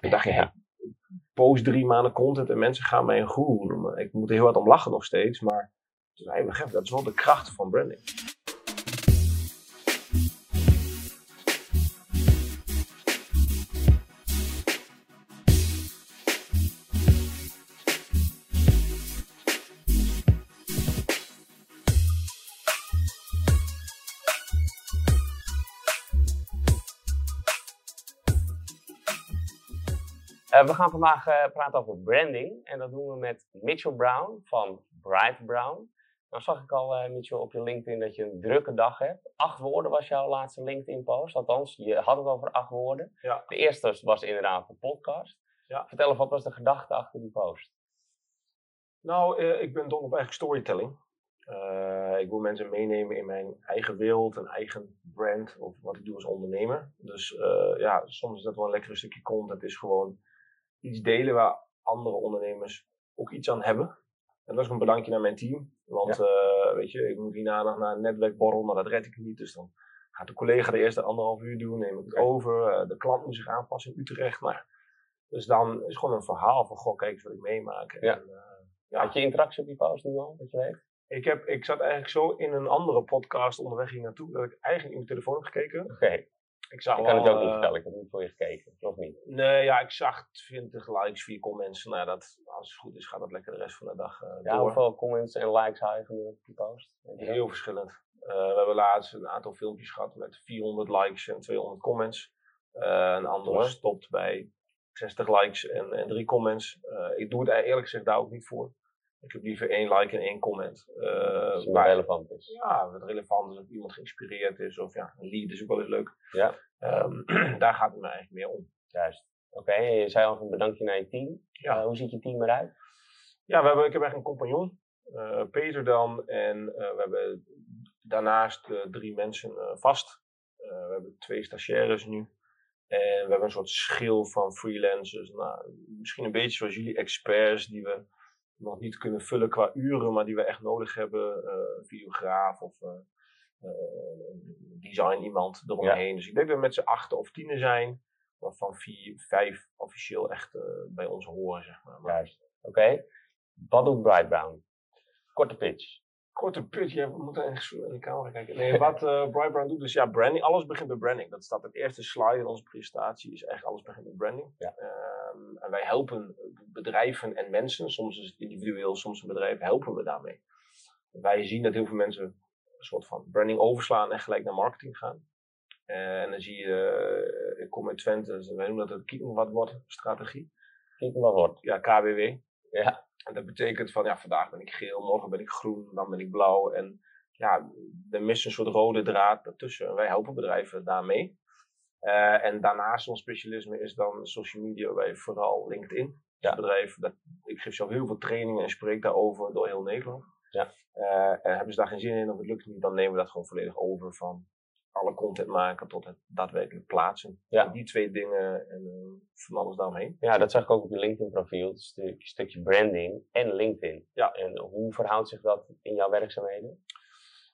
ik dacht, ja, post drie maanden content en mensen gaan mij een guru noemen. Ik moet er heel wat om lachen nog steeds, maar dat is wel de kracht van branding. We gaan vandaag eh, praten over branding. En dat doen we met Mitchell Brown van Bright Brown. Nou zag ik al, uh, Mitchell, op je LinkedIn dat je een drukke dag hebt. Acht woorden was jouw laatste LinkedIn-post. Althans, je had het over acht woorden. Ja. De eerste was inderdaad een podcast. Ja. Vertel eens, wat was de gedachte achter die post? Nou, ik ben dol op eigenlijk storytelling. ik wil mensen meenemen in mijn eigen wereld, een eigen brand of wat ik doe als ondernemer. Dus ja, soms is dat wel een lekker stukje content. Het is gewoon iets delen waar andere ondernemers ook iets aan hebben. En dat is een bedankje naar mijn team. Want uh, weet je, ik moet hierna nog naar een netwerkborrel, maar dat red ik niet. Dus dan gaat de collega de eerste anderhalf uur doen, neem ik het over. Uh, de klant moet zich aanpassen in Utrecht. Maar, dus dan is gewoon een verhaal van, goh, kijk eens wat ik meemaak. Ja. En, uh, ja. Had je interactie op die post nu al, dat je weet? Ik, heb, ik zat eigenlijk zo in een andere podcast onderweg hier naartoe, dat ik eigenlijk in mijn telefoon heb gekeken. Oké. Okay. Ik, zag ik kan wel, het ook niet uh, vertellen, ik heb niet voor je gekeken, of niet? Nee, ja, ik zag 20 likes, 4 comments. Nou, dat, als het goed is, gaat dat lekker de rest van de dag uh, ja, door. hoeveel comments en likes haal je van die post? Heel verschillend. Uh, we hebben laatst een aantal filmpjes gehad met 400 likes en 200 comments. een andere stopt bij 60 likes en, en 3 comments. ik doe het eerlijk gezegd daar ook niet voor. Ik heb liever één like en één comment. Uh, wat waar, relevant is. Ja, wat relevant is, of iemand geïnspireerd is, of ja, een lead is ook wel eens leuk. Ja. Um, daar gaat het me eigenlijk meer om. Juist. Oké, okay, je zei al een bedankje naar je team. Ja. Uh, hoe ziet je team eruit? Ja, we hebben, ik heb echt een compagnon, uh, Peter dan, en we hebben daarnaast drie mensen vast. we hebben twee stagiaires nu. En we hebben een soort schil van freelancers. Nou, misschien een beetje zoals jullie experts die we nog niet kunnen vullen qua uren, maar die we echt nodig hebben. Uh, videograaf of uh, uh, design iemand eromheen. Ja. Dus ik denk dat we met z'n achten of tienen zijn, waarvan vier, vijf officieel echt bij ons horen, zeg maar. maar Juist. Oké. Okay. Wat doet Bright Brown? Korte pitch. Korte ja, we moeten zo in de camera kijken. Nee, wat uh, Bright Brown doet, dus ja, branding. Alles begint met branding. Dat staat het eerste slide in onze presentatie, is echt alles begint met branding. Ja. Um, en wij helpen bedrijven en mensen, soms is het individueel, soms een bedrijf, helpen we daarmee. Wij zien dat heel veel mensen een soort van branding overslaan en gelijk naar marketing gaan. Uh, en dan zie je, uh, ik kom uit Twente, dus wij noemen dat het kieken wat wordt strategie. Kieken wat wordt. Ja, KWW. Ja. En dat betekent van, ja, vandaag ben ik geel, morgen ben ik groen, dan ben ik blauw. En ja, er mist een soort rode draad daartussen. En wij helpen bedrijven daarmee. Uh, en daarnaast ons specialisme is dan social media, wij vooral LinkedIn. Ja. Bedrijf, dat, ik geef zelf heel veel trainingen en spreek daarover door heel Nederland. Ja. Uh, en hebben ze daar geen zin in of het lukt niet, dan nemen we dat gewoon volledig over van alle content maken tot het daadwerkelijk plaatsen. Ja. Die twee dingen en uh, van alles daaromheen. Ja, dat zag ik ook op je LinkedIn profiel. Het stukje, stukje branding en LinkedIn. Ja. En hoe verhoudt zich dat in jouw werkzaamheden?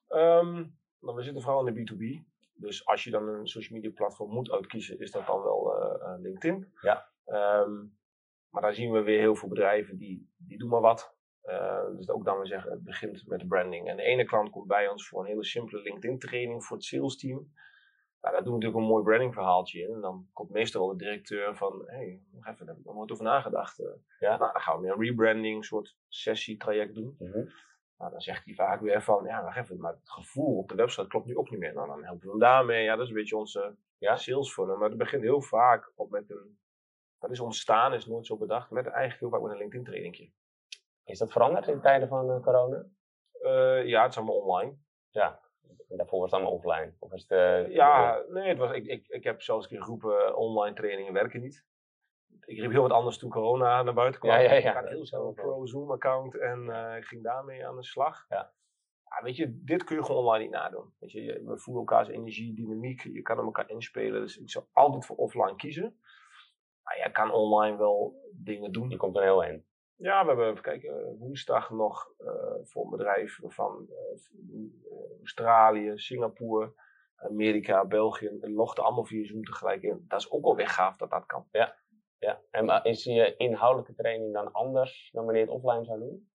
Um, nou, we zitten vooral in de B2B. Dus als je dan een social media platform moet uitkiezen, is dat dan wel uh, LinkedIn. Ja. Um, maar daar zien we weer heel veel bedrijven die, die doen maar wat. Uh, dus ook dan we zeggen, het begint met branding. En de ene klant komt bij ons voor een hele simpele LinkedIn training voor het sales team. Nou, daar doen we natuurlijk een mooi branding verhaaltje in. En dan komt meestal wel de directeur van, hé, hey, nog even, daar heb ik nog nooit over nagedacht. Uh, ja. Nou, dan gaan we weer een rebranding, soort sessietraject doen. Mm -hmm. Nou, dan zegt hij vaak weer van, ja, wacht even, maar het gevoel op de website klopt nu ook niet meer. Nou, dan helpen we hem daarmee. Ja, dat is een beetje onze ja? sales funnel. Maar het begint heel vaak op met een, dat is ontstaan, is nooit zo bedacht, met eigenlijk heel vaak met een LinkedIn trainingje. Is dat veranderd in tijden van uh, corona? Uh, ja, het is allemaal online. Ja, en daarvoor was het allemaal offline? Of is het, uh, ja, nee, het was, ik, ik, ik heb zelfs een keer geroepen, online trainingen werken niet. Ik riep heel wat anders toen corona naar buiten kwam. Ja, ja, ja. Ik had heel snel een pro-Zoom-account en uh, ik ging daarmee aan de slag. Ja. ja. Weet je, dit kun je gewoon online niet nadoen. Weet je, we voelen elkaars energie, dynamiek, je kan hem elkaar inspelen. Dus ik zou altijd voor offline kiezen. Maar jij kan online wel dingen doen. Je komt er heel in. Ja, we hebben, even kijken, woensdag nog uh, voor een bedrijf van uh, Australië, Singapore, Amerika, België. En logden allemaal via Zoom tegelijk in. Dat is ook wel weer gaaf dat dat kan. Ja. Ja, en maar is je inhoudelijke training dan anders dan wanneer je het offline zou doen?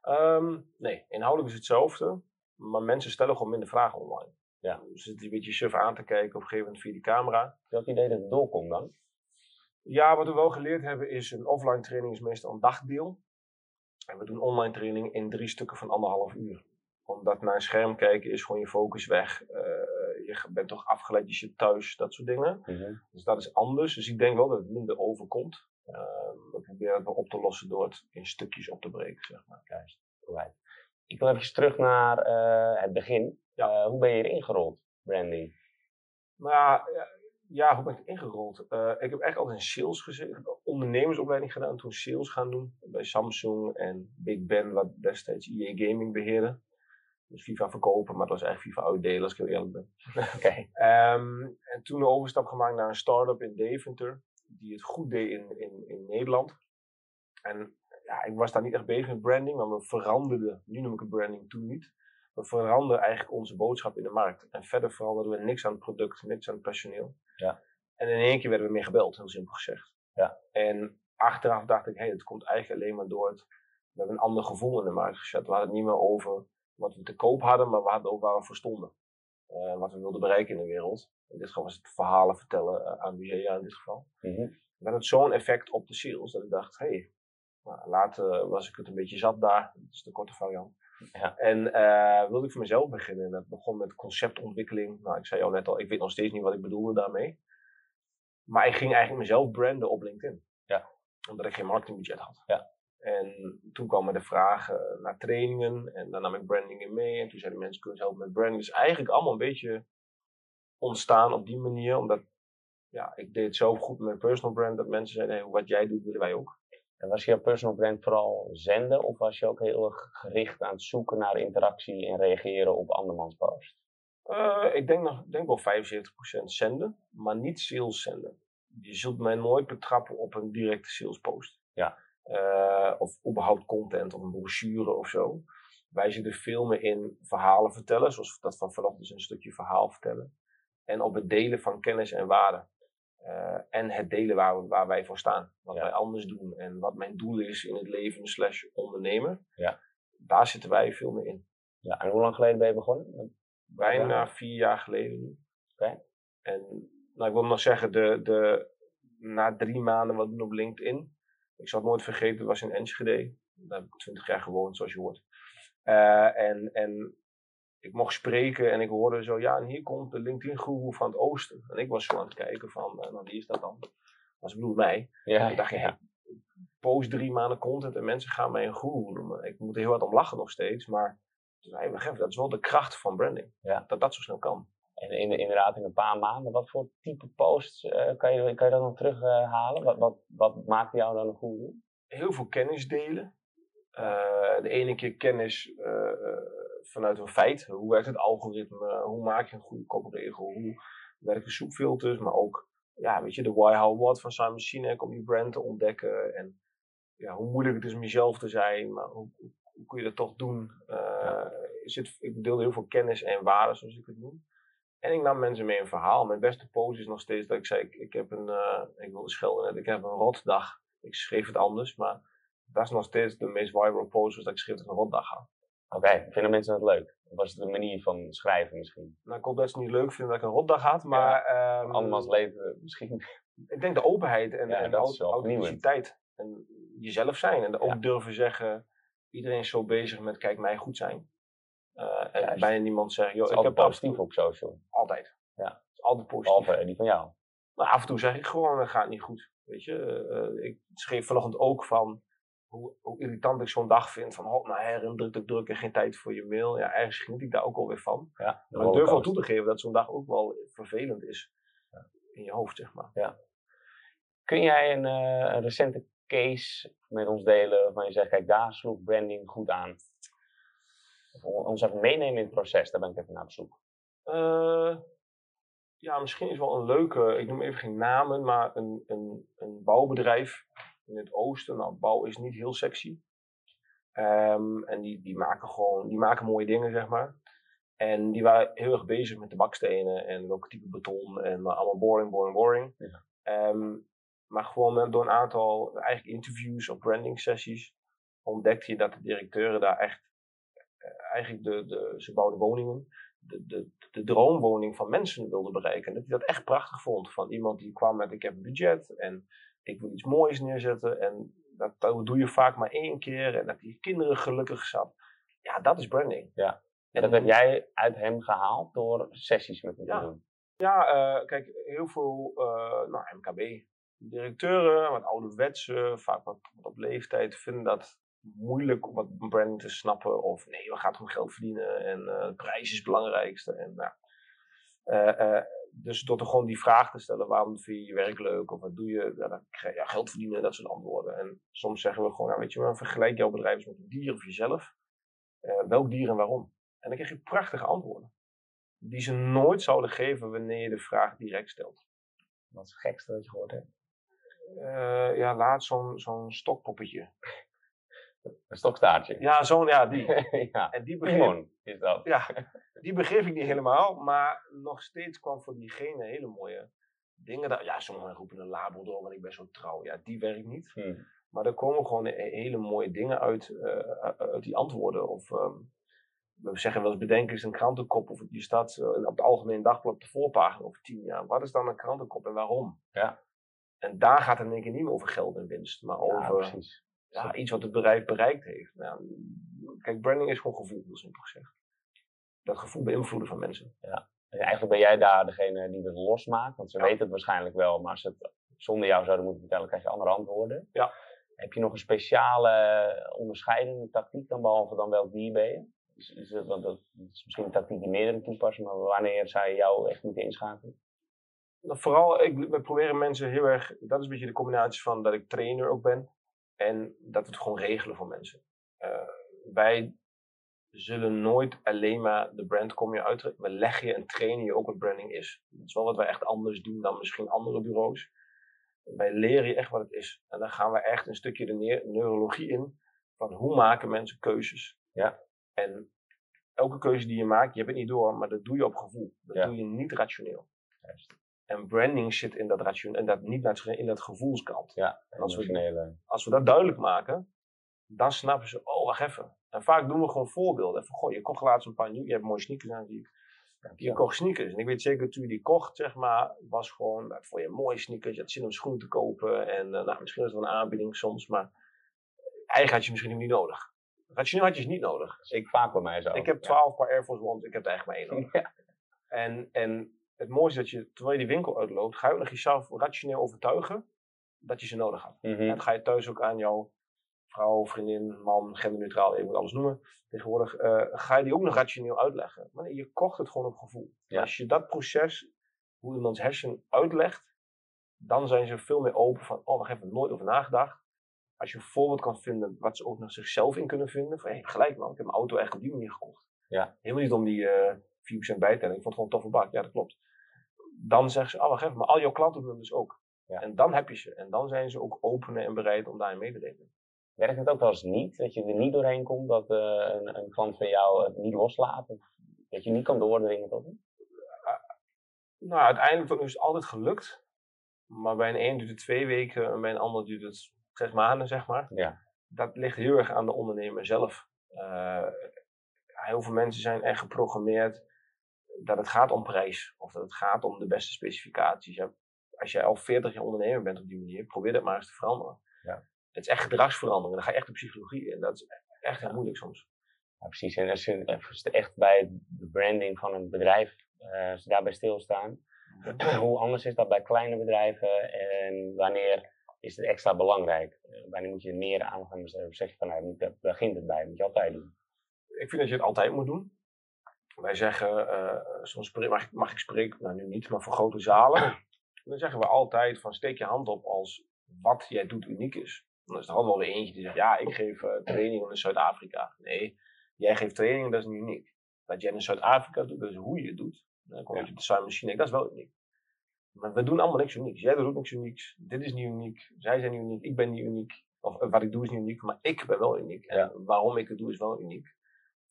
Ehm, nee, inhoudelijk is hetzelfde, maar mensen stellen gewoon minder vragen online. Ja. Dus het is een beetje suf aan te kijken op een gegeven moment via die camera. Welk idee dat het doorkomt dan? Ja, wat we wel geleerd hebben is een offline training is meestal een dagdeel. En we doen online training in drie stukken van anderhalf uur. Omdat naar een scherm kijken is gewoon je focus weg. Eh, je bent toch afgeleid, je zit thuis, dat soort dingen. Dus dat is anders. Dus ik denk wel dat het minder overkomt. Uh, we proberen het wel op te lossen door het in stukjes op te breken, zeg maar. Juist, right. Ik wil even terug naar uh, het begin. Uh, hoe ben je erin gerold, branding? Nou ja, hoe ben ik ingerold? Uh, ik heb echt altijd in sales gezeten. Ondernemersopleiding gedaan, toen sales gaan doen. Bij Samsung en Big Ben, wat destijds EA Gaming beheerde. Dus FIFA verkopen, maar het was echt FIFA uitdelen als ik heel eerlijk ben. Oké. Okay. Um, en toen een overstap gemaakt naar een start-up in Deventer. Die het goed deed in, in, in Nederland. En ja, ik was daar niet echt bezig met branding, maar we veranderden, nu noem ik het branding, toen niet. We veranderden eigenlijk onze boodschap in de markt. En verder veranderden we niks aan het product, niks aan het personeel. Ja. En in één keer werden we meer gebeld, heel simpel gezegd. Ja. En achteraf dacht ik, hé, hey, het komt eigenlijk alleen maar door het... We hebben een ander gevoel in de markt gezet. We hadden het niet meer over wat we te koop hadden, maar we hadden ook waar we voor stonden. Uh, wat we wilden bereiken in de wereld. In dit geval was het verhalen vertellen uh, aan musea in dit geval. Mm -hmm. Dat had zo'n effect op de sales dat ik dacht, hé, hey, nou, later was ik het een beetje zat daar. Dat is de korte variant. Ja. En uh, wilde ik voor mezelf beginnen. En dat begon met conceptontwikkeling. Nou, ik zei jou net al, ik weet nog steeds niet wat ik bedoelde daarmee. Maar ik ging eigenlijk mezelf branden op LinkedIn. Ja. Omdat ik geen marketingbudget had. Ja. En toen kwamen de vragen naar trainingen. En dan nam ik branding in mee. En toen zeiden mensen, kun je helpen met branding. Dus eigenlijk allemaal een beetje ontstaan op die manier. Omdat ja, ik deed het zo goed met mijn personal brand. Dat mensen zeiden, hey, wat jij doet, willen wij ook. En was je personal brand vooral zenden of was je ook heel erg gericht aan het zoeken naar interactie en reageren op andermans post? Uh, ik denk, nog, denk wel 75% zenden, maar niet sales zenden. Je zult mij nooit betrappen op een directe sales post. Ja. Uh, of überhaupt content of een brochure of zo. Wij zitten veel meer in verhalen vertellen, zoals dat van vanochtend is een stukje verhaal vertellen. En op het delen van kennis en waarde. Uh, en het delen waar, we, waar wij voor staan. Wat Ja. wij anders doen en wat mijn doel is in het leven slash ondernemen. Ja. Daar zitten wij veel meer in. Ja, en hoe lang geleden ben je begonnen? Bijna vier jaar geleden nu. En nou, ik wil nog zeggen, de, de, na drie maanden wat doen op LinkedIn. Ik zal het nooit vergeten, dat was in Enschede. Daar heb ik twintig jaar gewoond, zoals je hoort. Eh, en, en ik mocht spreken en ik hoorde zo, ja, en hier komt de LinkedIn-guru van het oosten. En ik was zo aan het kijken van, eh, nou, wie is dat dan? Dat bedoel mij. Ja, En ik dacht, ja, post drie maanden content en mensen gaan mij een guru noemen. Ik moet er heel hard om lachen nog steeds, maar even, dat is wel de kracht van branding. Ja. Dat dat zo snel kan. En in, inderdaad, in een paar maanden, wat voor type posts eh, kan, je, kan je dat nog terughalen? wat, wat, wat maakt jou dan een goede? heel veel kennis delen. Eh, de ene keer kennis vanuit een feit. Hoe werkt het algoritme? Hoe maak je een goede kopregel? Hoe werken zoekfilters? Maar ook, ja, weet je, de why, how, what van Simon Sinek om je brand te ontdekken. En ja, hoe moeilijk het is om jezelf te zijn. Maar hoe, kun je dat toch doen? Uh, zit, ik deelde heel veel kennis en waarden, zoals ik het noem. En ik nam mensen mee een verhaal. Mijn beste pose is nog steeds dat ik zei, ik, ik heb een, uh, ik wilde schelden net, ik heb een rotdag. Ik schreef het anders, maar dat is nog steeds de meest viral pose, dat ik schreef dat ik een rotdag had. Oké, okay, vinden mensen dat leuk? Of was het een manier van schrijven misschien? Nou, ik hoop dat ze het niet leuk vinden dat ik een rotdag had, maar... Ja, um, andermans leven misschien. Ik denk de openheid en, ja, en de authenticiteit. En jezelf zijn. En ook ja. durven zeggen, iedereen is zo bezig met kijk mij goed zijn. Uh, en bijna niemand zegt, joh, ik heb positief op social. Altijd. Ja. Altijd positief. Behalve die van jou. Maar af en toe zeg ik gewoon, het gaat niet goed. Weet je, uh, ik schreef vanochtend ook van hoe, hoe irritant ik zo'n dag vind. Van hop naar her en druk, druk, druk en geen tijd voor je mail. Ja, ergens geniet ik daar ook alweer van. Ja, maar ik durf wel toe te geven dat zo'n dag ook wel vervelend is. Ja. In je hoofd, zeg maar. Ja. Kun jij een, uh, een recente case met ons delen waarvan je zegt, kijk, daar sloeg branding goed aan? Of ons even meenemen in het proces, daar ben ik even naar op zoek. Uh, ja, misschien is wel een leuke, ik noem even geen namen, maar een, een, een bouwbedrijf in het oosten. Nou, bouw is niet heel sexy. Um, en die, die maken gewoon, die maken mooie dingen, zeg maar. En die waren heel erg bezig met de bakstenen en welke type beton en uh, allemaal boring, boring, boring. Ja. Um, Maar gewoon met, door een aantal eigenlijk interviews of branding sessies ontdekte je dat de directeuren daar echt, eh, eigenlijk de, de, ze bouwden woningen, de, de, de droomwoning van mensen wilden bereiken. En dat hij dat echt prachtig vond. Van iemand die kwam met ik heb een budget en ik wil iets moois neerzetten. En dat, dat doe je vaak maar één keer. En dat die kinderen gelukkig zat. Ja, dat is branding. Ja. En dat heb jij uit hem gehaald door sessies met hem Ja. te doen. Ja, eh, kijk, heel veel uh, nou, MKB. Directeuren, wat ouderwetse, vaak wat, wat op leeftijd, vinden dat moeilijk om wat branding te snappen. Of nee, we gaan om geld verdienen en uh, de prijs is het belangrijkste. En, nou, dus door gewoon die vraag te stellen, waarom vind je je werk leuk? Of wat doe je? Ja, dan krijg je ja, geld verdienen, dat soort antwoorden. En soms zeggen we gewoon, nou, weet je wel, vergelijk jouw bedrijf eens met een dier of jezelf. Uh, welk dier en waarom? En dan krijg je prachtige antwoorden. Die ze nooit zouden geven wanneer je de vraag direct stelt. Wat is het gekste dat je gehoord hebt? Uh, ja, laat zo'n zo'n stokpoppetje. Een stokstaartje. Ja, zo'n, ja, die. ja. En die Timon begreep, is dat. ja, die begreep ik niet helemaal, maar nog steeds kwam voor diegene hele mooie dingen. Dat, ja, sommigen roepen een labrador, want ik ben zo trouw. Ja, die werkt niet. Hmm. Maar er komen gewoon he- hele mooie dingen uit, uh, uit die antwoorden. Of um, we zeggen wel eens bedenken is een krantenkop. Of die staat uh, op het Algemeen Dagblad op de voorpagina over tien jaar. Wat is dan een krantenkop en waarom? Ja. En daar gaat het in één keer niet meer over geld en winst, maar Ja, over precies. Ja, iets wat het bedrijf bereikt heeft. Nou, kijk, branding is gewoon gevoel, heel simpel gezegd. Dat gevoel beïnvloeden van mensen. En eigenlijk ben jij daar degene die het losmaakt, want ze Ja. weten het waarschijnlijk wel, maar als ze het zonder jou zouden moeten vertellen, krijg je andere antwoorden. Ja. Heb je nog een speciale onderscheidende tactiek dan, behalve dan welk dier ben je? Is, is het, want dat is misschien een tactiek die meerdere toepassen, maar wanneer zou je jou echt moeten inschakelen? Nou, Vooral, ik, we proberen mensen heel erg, dat is een beetje de combinatie van dat ik trainer ook ben. En dat we het gewoon regelen voor mensen. Uh, wij zullen nooit alleen maar de brand kom je uit. We leggen je en trainen je ook wat branding is. Dat is wel wat wij echt anders doen dan misschien andere bureaus. Wij leren je echt wat het is. En dan gaan we echt een stukje de ne neurologie in. Van hoe maken mensen keuzes. Ja. En elke keuze die je maakt, je hebt het niet door, maar dat doe je op gevoel. Dat Ja. doe je niet rationeel. Juist. En branding zit in dat, ration, en dat niet rationeel, in dat gevoelskant. Ja, Als we-. Als we dat duidelijk maken, dan snappen ze, oh wacht even. En vaak doen we gewoon voorbeelden. Van, goh, je kocht laatst een paar nieuwe, je hebt mooie sneakers aan, ik. Je Ja. kocht sneakers. En ik weet zeker, toen je die kocht, zeg maar, was gewoon, dat vond je mooie sneakers. Je had zin om schoen te kopen. En uh, nou, misschien is het wel een aanbieding soms, maar eigenlijk had je misschien niet nodig. Rationeel had je ze niet nodig. Is vaak bij mij zo. Ik heb twaalf paar Air Force Ones, ik heb er echt maar één nodig. Ja. En, en het mooiste is dat je, terwijl je die winkel uitloopt, ga je ook nog jezelf rationeel overtuigen dat je ze nodig had. Mhm. En dat ga je thuis ook aan jouw vrouw, vriendin, man, genderneutraal, je moet alles noemen. Tegenwoordig uh, ga je die ook nog rationeel uitleggen. Maar nee, je kocht het gewoon op gevoel. Ja. Als je dat proces, hoe iemands hersen uitlegt, dan zijn ze veel meer open van, oh, wacht even, nooit over nagedacht. Als je een voorbeeld kan vinden wat ze ook nog zichzelf in kunnen vinden. Van, hé, hey, gelijk man, ik heb mijn auto echt op die manier gekocht. Ja. Helemaal niet om die uh, 4% bijtelling. Ik vond het gewoon een toffe bak. Ja, dat klopt. Dan zeggen ze, oh, wacht even, maar al jouw klanten doen dus ook. Ja. En dan heb je ze. En dan zijn ze ook open en bereid om daarin mee te denken. Werkt het ook wel eens niet, dat je er niet doorheen komt, dat uh, een, een, klant van jou het niet loslaat? Of dat je niet kan doordringen tot hem? Nou, uiteindelijk tot nu is het altijd gelukt. Maar bij een een duurt het twee weken en bij een ander duurt het zes maanden, zeg maar. Ja. Dat ligt heel erg aan de ondernemer zelf. Uh, heel veel mensen zijn echt geprogrammeerd dat het gaat om prijs. Of dat het gaat om de beste specificaties. Als jij al 40 jaar ondernemer bent op die manier, probeer dat maar eens te veranderen. Ja. Het is echt gedragsverandering. Dan ga je echt de psychologie in. Dat is echt heel moeilijk soms. Ja, precies. En als je echt bij de branding van een bedrijf, uh, als je daarbij stilstaan, hoe anders is dat bij kleine bedrijven en wanneer is het extra belangrijk? Uh, wanneer moet je meer aandacht aan besteden? Zeg je van, nou, daar begint het bij, moet je altijd doen? Ik vind dat je het altijd moet doen. Wij zeggen, uh, soms mag ik, mag ik spreken, nou nu niet, maar voor grote zalen. Dan zeggen we altijd van steek je hand op als wat jij doet uniek is. Dan is er altijd wel weer eentje die zegt, ja, ik geef uh, trainingen in Zuid-Afrika. Nee, jij geeft trainingen, dat is niet uniek. Wat jij in Zuid-Afrika doet, dat is hoe je het doet. Dan kom je ja. op de Simon Machine, dat is wel uniek. Maar we doen allemaal niks unieks. Jij doet ook niks unieks. Dit is niet uniek. Zij zijn niet uniek. Ik ben niet uniek. Of uh, wat ik doe is niet uniek, maar ik ben wel uniek. En Ja. waarom ik het doe is wel uniek.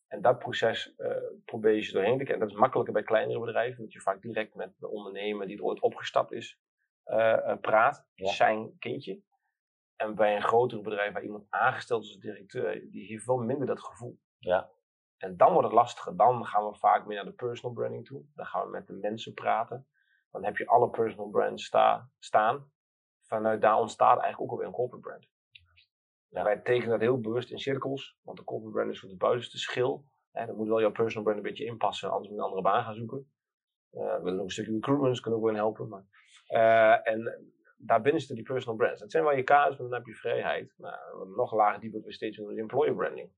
En dat proces uh, probeer je ze doorheen te kijken. Dat is makkelijker bij kleinere bedrijven, omdat je vaak direct met de ondernemer die er ooit opgestapt is, eh, eh, praat, Ja. zijn kindje. En bij een groter bedrijf waar iemand aangesteld is als directeur, die heeft wel minder dat gevoel. Ja. En dan wordt het lastiger. Dan gaan we vaak meer naar de personal branding toe. Dan gaan we met de mensen praten. Dan heb je alle personal brands sta, staan. Vanuit daar ontstaat eigenlijk ook alweer een corporate brand. Ja. Wij tekenen dat heel bewust in cirkels, want de corporate brand is voor de buitenste schil. En dan moet wel jouw personal brand een beetje inpassen, anders moet je een andere baan gaan zoeken. Eh, we willen nog een stukje recruitment, kunnen ook wel helpen. Maar, eh, en daarbinnen zitten die personal brands. Dat zijn wel je kaders, maar dan heb je vrijheid. Nou, nog lager dieper we steeds doen is employer branding.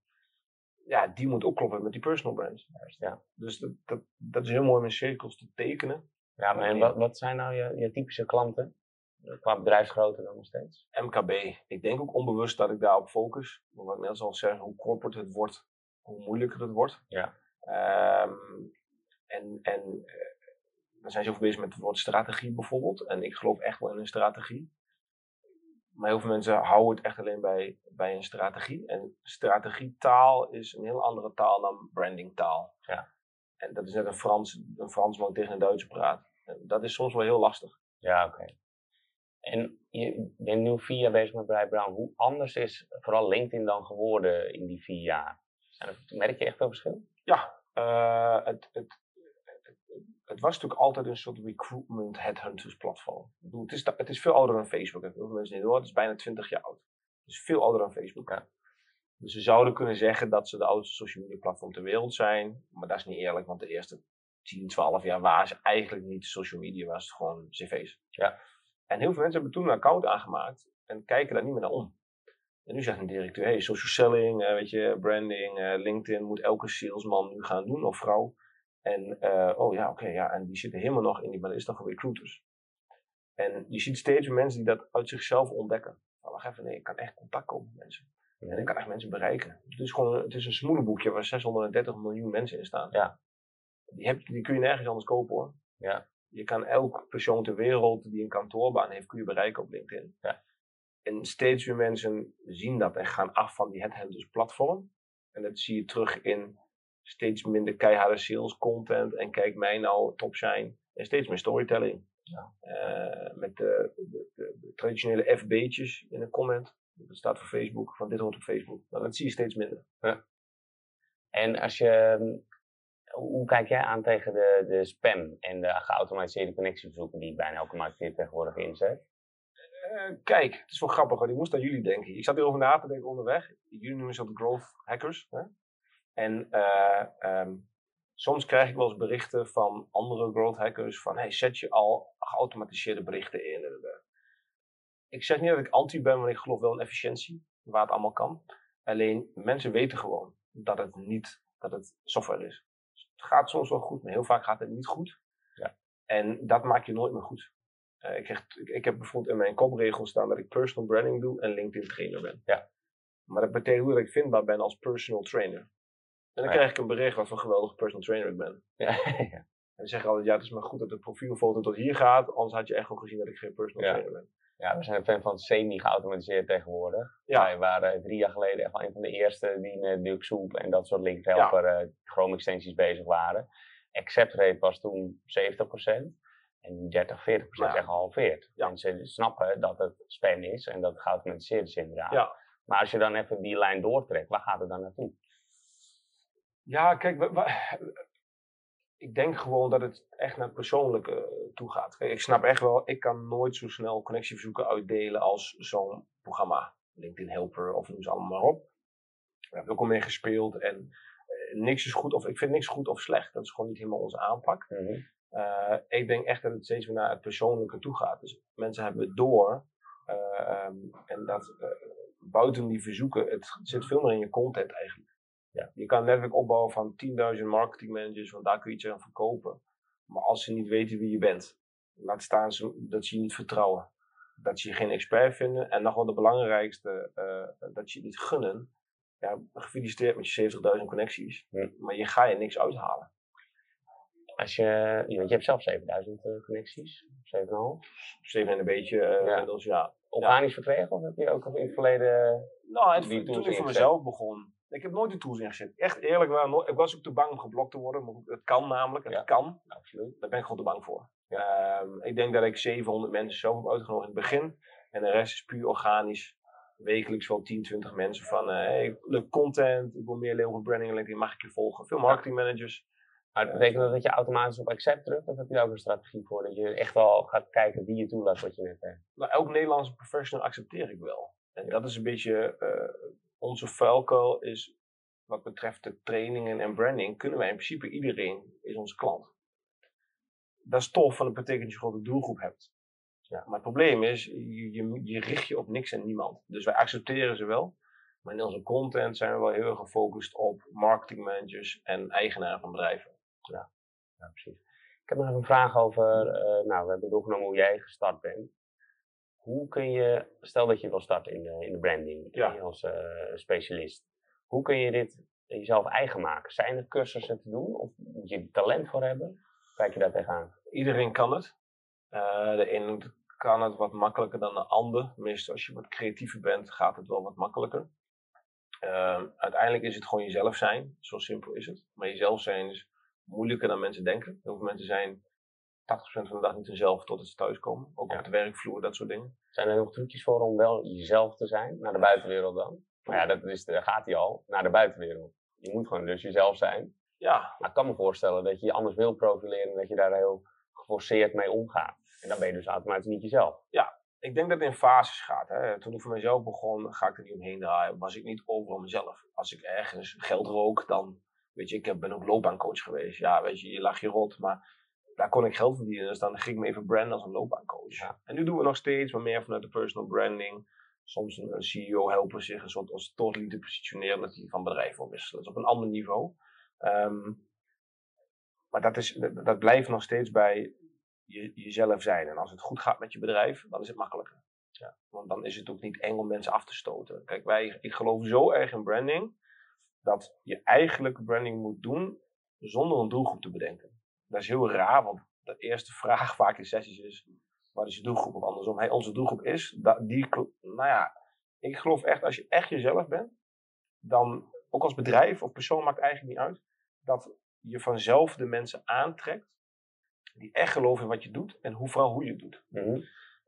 Ja, die moet ook kloppen met die personal brands. Ja. Dus dat, dat, dat is heel mooi om in cirkels te tekenen. Ja, maar en wat, wat zijn nou je, je typische klanten? Qua bedrijfsgrootte dan nog steeds? MKB. Ik denk ook onbewust dat ik daarop focus. Maar wat ik net al zeg, hoe corporate het wordt, hoe moeilijker het wordt. Ja. Ehm, en en eh, we zijn zoveel bezig met het woord strategie bijvoorbeeld. En ik geloof echt wel in een strategie. Maar heel veel mensen houden het echt alleen bij, bij een strategie. En strategietaal is een heel andere taal dan brandingtaal. Ja. En dat is net een Frans, een Fransman tegen een Duitser praat. En dat is soms wel heel lastig. Ja, oké. En je bent nu vier jaar bezig met Bright Brown. Hoe anders is vooral LinkedIn dan geworden in die vier jaar? Er- merk je echt veel verschil? Ja, eh, het, het, het, het was natuurlijk altijd een soort recruitment headhunters platform. Ik bedoel, het, is, het is veel ouder dan Facebook. Dat veel mensen niet door. Het is bijna 20 jaar oud. Het is veel ouder dan Facebook. Ja. Dus ze zouden kunnen zeggen dat ze de oudste social media platform ter wereld zijn. Maar dat is niet eerlijk, want de eerste 10, 12 jaar waren ze eigenlijk niet social media, was het gewoon cv's. Ja. En heel veel mensen hebben toen een account aangemaakt en kijken daar niet meer naar om. En nu zegt een directeur, hey, social selling, eh, weet je, branding, eh, LinkedIn moet elke salesman nu gaan doen of vrouw. En, eh, oh ja, oké, ja, en die zitten helemaal nog in die, dan voor recruiters. En je ziet steeds meer mensen die dat uit zichzelf ontdekken. Van, wacht even, nee, ik kan echt contact komen met mensen. En ik kan echt mensen bereiken. Het is gewoon, het is een smoelenboekje waar 630 miljoen mensen in staan. Ja. Die, heb, die kun je nergens anders kopen hoor. Ja. Je kan elk persoon ter wereld die een kantoorbaan heeft, kun je bereiken op LinkedIn. Ja. En steeds meer mensen zien dat en gaan af van die headhunters platform. En dat zie je terug in steeds minder keiharde sales content en kijk mij nou top zijn. En steeds meer storytelling. Ja. Eh, met de, de, de- traditionele FB'tjes in een comment. Dat staat voor Facebook, van dit hoort op Facebook. Maar dat zie je steeds minder. En als je, mm, hoe kijk jij aan tegen de, de spam en de geautomatiseerde connectieverzoeken die bijna elke marketeer tegenwoordig inzet? Eh, kijk, het is wel grappig, want ik moest aan jullie denken. Ik zat hierover na te denken onderweg. Jullie noemen ze dat growth hackers. Hè? En eh, ehm, soms krijg ik wel eens berichten van andere growth hackers van hey, zet je al geautomatiseerde berichten in. Eh, Ik zeg niet dat ik anti ben, want ik geloof wel in efficiëntie, waar het allemaal kan. Alleen mensen weten gewoon dat het niet dat het software is. Het gaat soms wel goed, maar heel vaak gaat het niet goed. Ja. En dat maak je nooit meer goed. Eh, ik, ik, ik heb bijvoorbeeld in mijn kopregel staan dat ik personal branding doe en LinkedIn trainer ben. Ja. Maar dat betekent ook dat ik vindbaar ben als personal trainer. En dan Ja. krijg ik een bericht wat voor een geweldige personal trainer ik ben. Ja, En ze zeggen altijd, ja, het is maar goed dat de profielfoto tot hier gaat, anders had je echt wel gezien dat ik geen personal trainer ben. Ja we zijn een fan van semi-geautomatiseerd tegenwoordig. Ja. Wij waren drie jaar geleden echt wel een van de eerste die met Duke Soup en dat soort linkhelper eh, Chrome extensies bezig waren. Accept rate was toen 70%. En nu 30, 40% is Ja. echt gehalveerd. Ja. Mensen snappen dat het spam is en dat het geautomatiseerd is inderdaad. Ja. Maar als je dan even die lijn doortrekt, waar gaat het dan naartoe? Ja, kijk, we- we- ik denk gewoon dat het echt naar het persoonlijke eh, toe gaat. Kijk, ik snap echt wel, ik kan nooit zo snel connectieverzoeken uitdelen als zo'n programma. LinkedIn Helper of noem ze allemaal maar op. Daar heb ik ook al mee gespeeld en eh, niks is goed of ik vind niks goed of slecht. Dat is gewoon niet helemaal onze aanpak. Eh, ik denk echt dat het steeds meer naar het persoonlijke toe gaat. Dus mensen hebben het door. eh, ehm, en dat buiten die verzoeken, het zit veel meer in je content eigenlijk. Ja. Je kan een netwerk opbouwen van 10.000 marketingmanagers, want daar kun je iets aan verkopen. Maar als ze niet weten wie je bent, laat staan ze, dat ze je niet vertrouwen. Dat ze je geen expert vinden. En nog wel de belangrijkste, eh, dat ze je niet gunnen. Ja, gefeliciteerd met je 70.000 connecties. Ja. Maar je ga je niks uithalen. Als je, want je hebt zelf 7000 eh, connecties, 7,5. Zeven en een beetje. eh, Ja. inmiddels, ja. Organisch verkregen of heb je ook in het verleden... Nou, het, toen ik voor mezelf begon. Ik heb nooit de tools ingezet. Echt eerlijk wel. Ik was ook te bang om geblokt te worden. Maar het kan namelijk. Het Ja. kan. Absoluut. Daar ben ik gewoon te bang voor. Ehm, ik denk dat ik 700 mensen zelf heb uitgenodigd in het begin. En de rest is puur organisch. Wekelijks wel 10, 20 mensen van, eh hey, leuk content, ik wil meer leren over branding en LinkedIn, mag ik je volgen? Veel marketingmanagers. Maar het betekent dat dat je automatisch op accept drukt? Of heb je daar ook een strategie voor? Dat je echt wel gaat kijken wie je toelaat wat je net zegt? Nou, elk Nederlandse professional accepteer ik wel. En dat is een beetje eh, onze vuilkuil is wat betreft de trainingen en branding, kunnen wij in principe iedereen is onze klant. Dat is tof, want dat betekent dat je gewoon een doelgroep hebt. Ja, maar het probleem is, je, je, richt je op niks en niemand. Dus wij accepteren ze wel. Maar in onze content zijn we wel heel erg gefocust op marketingmanagers en eigenaren van bedrijven. Ja, precies. Ik heb nog een vraag over, eh, nou, we hebben doorgenomen hoe jij gestart bent. Hoe kun je, stel dat je wil starten in de, in de branding Ja. eh, als eh, specialist. Hoe kun je dit jezelf eigen maken? Zijn er cursussen te doen? Of moet je er talent voor hebben? Kijk je daar tegenaan? Iedereen kan het. Eh, de ene kan het wat makkelijker dan de ander. Meestal als je wat creatiever bent, gaat het wel wat makkelijker. Ehm, uiteindelijk is het gewoon jezelf zijn. Zo simpel is het. Maar jezelf zijn is moeilijker dan mensen denken. Heel veel mensen zijn 80% van de dag niet hunzelf totdat ze thuiskomen. Ook Ja. op de werkvloer, dat soort dingen. Zijn er nog trucjes voor om wel jezelf te zijn naar de buitenwereld dan? Maar ja, dat is, daar gaat hij al, naar de buitenwereld. Je moet gewoon dus jezelf zijn. Ja, Maar ik kan me voorstellen dat je je anders wil profileren en dat je daar heel geforceerd mee omgaat. En dan ben je dus automatisch niet jezelf. ik denk dat het in fases gaat. Hè. Toen ik voor mezelf begon, ga ik er niet omheen draaien. Was ik niet overal mezelf. Als ik ergens geld rook, dan, weet je, ik ben ook loopbaancoach geweest. Ja, weet je, je lag je rot, maar daar kon ik geld verdienen. Dus dan ging ik me even branden als een loopbaancoach. Ja. En nu doen we nog steeds, maar meer vanuit de personal branding. Soms een, een CEO helpen zich een soort als totally te positioneren dat hij van bedrijf wil wisselen. Dat is op een ander niveau. Ehm, maar dat, is, dat blijft nog steeds bij je, jezelf zijn. En als het goed gaat met je bedrijf, dan is het makkelijker. Ja, want dan is het ook niet eng om mensen af te stoten. Kijk, wij, ik geloof zo erg in branding, dat je eigenlijk branding moet doen zonder een doelgroep te bedenken. Dat is heel raar, want de eerste vraag vaak in sessies is, wat is je doelgroep? Of andersom, hey, onze doelgroep is, dat, die, nou ja, ik geloof echt, als je echt jezelf bent, dan, ook als bedrijf of persoon maakt eigenlijk niet uit, dat je vanzelf de mensen aantrekt die echt geloven in wat je doet en hoe, vooral hoe je het doet.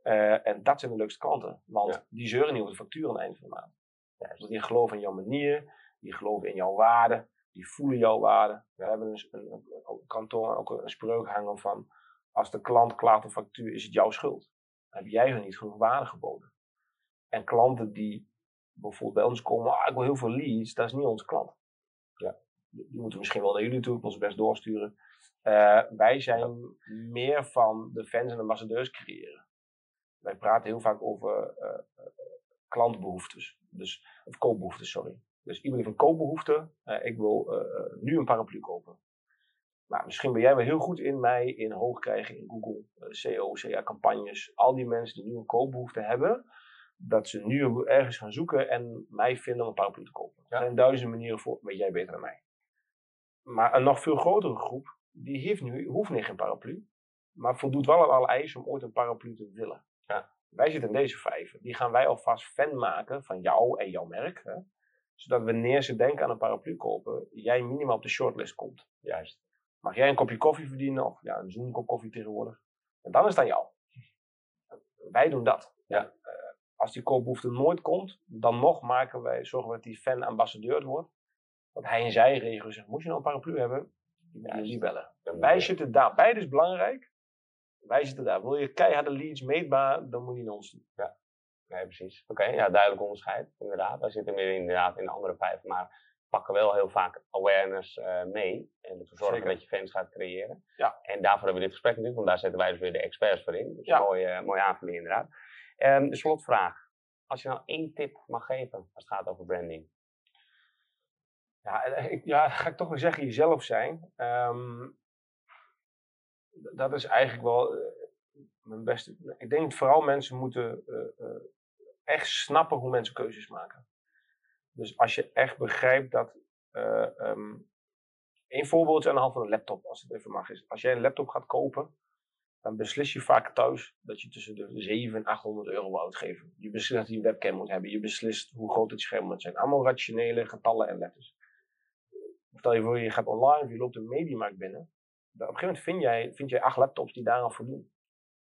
Eh, en dat zijn de leukste klanten, want Ja. die zeuren niet over de factuur aan het eind van de maand. Ja, dus die geloven in jouw manier, die geloven in jouw waarde, die voelen jouw waarde. We hebben dus een, een, een kantoor ook een spreuk hangen van, als de klant klaagt op factuur, is het jouw schuld. Dan heb jij hun niet genoeg waarde geboden. En klanten die bijvoorbeeld bij ons komen, ah, ik wil heel veel leads, dat is niet onze klant. Ja. Die moeten misschien wel naar jullie toe, ik ons best doorsturen. Eh, wij zijn meer van de fans en ambassadeurs creëren. Wij praten heel vaak over eh, klantbehoeftes. Dus, of koopbehoeftes, sorry. Dus iemand heeft een koopbehoefte. eh, ik wil eh, eh, nu een paraplu kopen. Nou, misschien ben jij wel heel goed in mij in hoog krijgen in Google, CO, CA-campagnes. Al die mensen die nu een koopbehoefte hebben, dat ze nu ergens gaan zoeken en mij vinden om een paraplu te kopen. Er zijn duizenden manieren voor, weet jij beter dan mij. Maar een nog veel grotere groep, die heeft nu, hoeft niet geen paraplu, maar voldoet wel aan alle eisen om ooit een paraplu te willen. Ja. Wij zitten in deze vijver. Die gaan wij alvast fan maken van jou en jouw merk. Hè? Zodat wanneer ze denken aan een paraplu kopen, jij minimaal op de shortlist komt. Juist. Mag jij een kopje koffie verdienen? Of ja, een zoenkop koffie tegenwoordig. En dan is het aan jou. Wij doen dat. Ja. En, eh, als die koopbehoefte nooit komt, dan nog maken wij, zorgen we dat die fan ambassadeur wordt. Dat hij in zijn regio zegt, moet je nou een paraplu hebben? Die moet je niet bellen. Wij zitten daar. Beide is belangrijk. Wij zitten daar. Wil je keiharde leads meetbaar, dan moet je naar ons doen. Nee, precies. Oké, ja, duidelijk onderscheid, inderdaad. Wij zitten meer inderdaad in de andere vijf, maar pakken wel heel vaak awareness eh, mee. En ervoor zorgen Zeker. dat je fans gaat creëren. Ja. En daarvoor hebben we dit gesprek natuurlijk, want daar zetten wij dus weer de experts voor in. Dus Ja. mooie, mooie aanvulling inderdaad. Ehm, de slotvraag. Als je nou één tip mag geven als het gaat over branding. Ja, ik, ja, ga ik toch wel zeggen, jezelf zijn. Ehm, dat is eigenlijk wel eh, mijn beste. Ik denk vooral mensen moeten eh, eh, echt snappen hoe mensen keuzes maken. Dus als je echt begrijpt dat. eh ehm, een voorbeeldje aan de hand van een laptop, als het even mag is. Als jij een laptop gaat kopen, dan beslis je vaak thuis dat je tussen de 700 en 800 euro wil uitgeven. Je beslist dat je een webcam moet hebben. Je beslist hoe groot het scherm moet zijn. Allemaal rationele getallen en letters. Stel je voor, je gaat online je loopt een mediamarkt binnen. een gegeven moment vind jij, vind jij acht laptops die daaraan voldoen.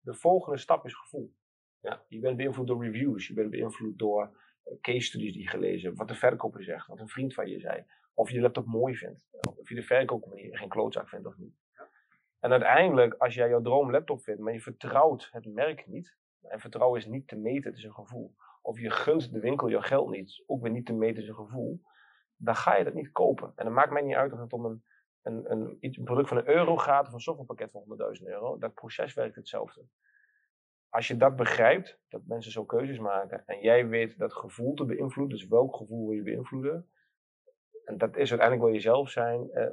De volgende stap is gevoel. Ja, je bent beïnvloed door reviews, je bent beïnvloed door eh, case studies die je gelezen hebt, wat de verkoper zegt, wat een vriend van je zei. Of je de laptop mooi vindt, of je de verkoopmanier geen klootzak vindt of niet. En uiteindelijk, als jij jouw droom laptop vindt, maar je vertrouwt het merk niet, en vertrouwen is niet te meten, het is een gevoel. Of je gunt de winkel jouw geld niet, ook weer niet te meten, is een gevoel. Dan ga je dat niet kopen. En dan maakt mij niet uit of het om een, een, een, een product van een euro gaat of een softwarepakket van 100.000 euro. Dat proces werkt hetzelfde. Als je dat begrijpt, dat mensen zo keuzes maken en jij weet dat gevoel te beïnvloeden, dus welk gevoel wil je beïnvloeden, en dat is uiteindelijk wil je zelf zijn, uh,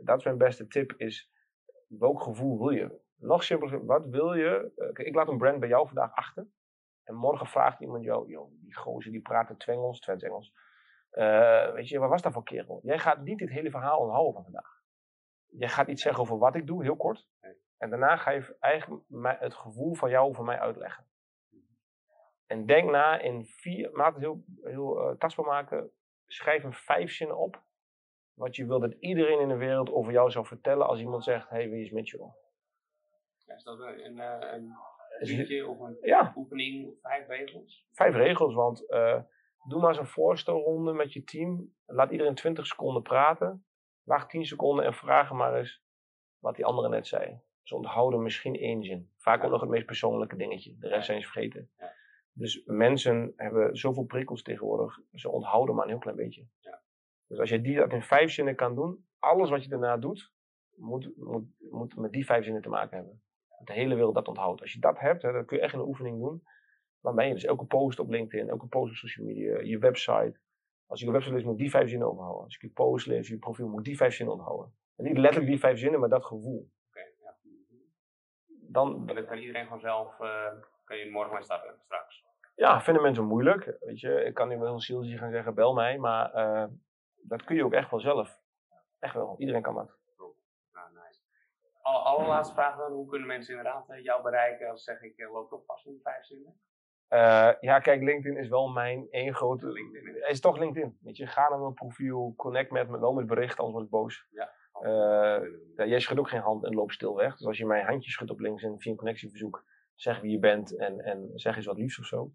dat is mijn beste tip, is welk gevoel wil je? Nog simpeler, wat wil je? Uh, ik laat een brand bij jou vandaag achter. En morgen vraagt iemand jou, joh, die gozer die praat Twengels, Twents Engels. Uh, weet je, wat was dat voor kerel? Jij gaat niet dit hele verhaal onthouden van vandaag. Jij gaat iets zeggen over wat ik doe, heel kort. En daarna ga je eigenlijk het gevoel van jou voor mij uitleggen. En denk na in vier, maak het heel, heel uh, tastbaar maken. Schrijf een vijf zinnen op. Wat je wil dat iedereen in de wereld over jou zou vertellen als iemand zegt: Hey, wie is Mitchell? Ja, is dat een, een, een liedje of een ja. oefening, vijf regels? Vijf regels, want uh, doe maar eens een voorstelronde met je team. Laat iedereen 20 seconden praten. Wacht 10 seconden en vraag maar eens wat die andere net zei. Ze onthouden misschien één zin. Vaak ook nog het meest persoonlijke dingetje. De rest zijn ze vergeten. Ja. Dus mensen hebben zoveel prikkels tegenwoordig. Ze onthouden maar een heel klein beetje. Ja. Dus als je die dat in vijf zinnen kan doen. Alles wat je daarna doet, moet, moet, moet met die vijf zinnen te maken hebben. Dat de hele wereld dat onthoudt. Als je dat hebt, hè, dan kun je echt een oefening doen. Dan ben je dus elke post op LinkedIn, elke post op social media, je website. Als je een website leest, moet die vijf zinnen onthouden. Als je je post leest, je profiel, moet die vijf zinnen onthouden. En niet letterlijk die vijf zinnen, maar dat gevoel. Okay, ja. Dan, dat kan iedereen gewoon zelf, uh, kan je morgen maar starten, straks. Ja, vinden mensen moeilijk. Weet je, ik kan nu wel heel zieltje gaan zeggen, bel mij, maar uh, dat kun je ook echt wel zelf. Echt wel, iedereen kan dat. Nou, nice. Alle, allerlaatste vraag dan, hoe kunnen mensen inderdaad uh, jou bereiken als zeg ik, loop toch pas in vijf zinnen? Uh, ja, kijk, LinkedIn is wel mijn één grote. LinkedIn. Het is toch LinkedIn. Weet je, ga naar mijn profiel, connect met me, wel met bericht, anders word ik boos. Ja. Uh, ja, jij schudt ook geen hand en loopt stil weg. Dus als je mijn handje schudt op links en via een connectieverzoek, zeg wie je bent en, en zeg eens wat liefs of zo.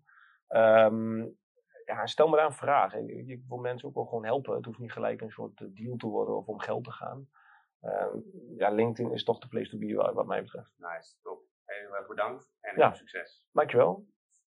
Um, ja, stel me daar een vraag. Ik, ik, wil mensen ook wel gewoon helpen. Het hoeft niet gelijk een soort deal te worden of om geld te gaan. Um, ja, LinkedIn is toch de place to be wat mij betreft. Nice, top. Heel erg bedankt en ja. succes. Dankjewel.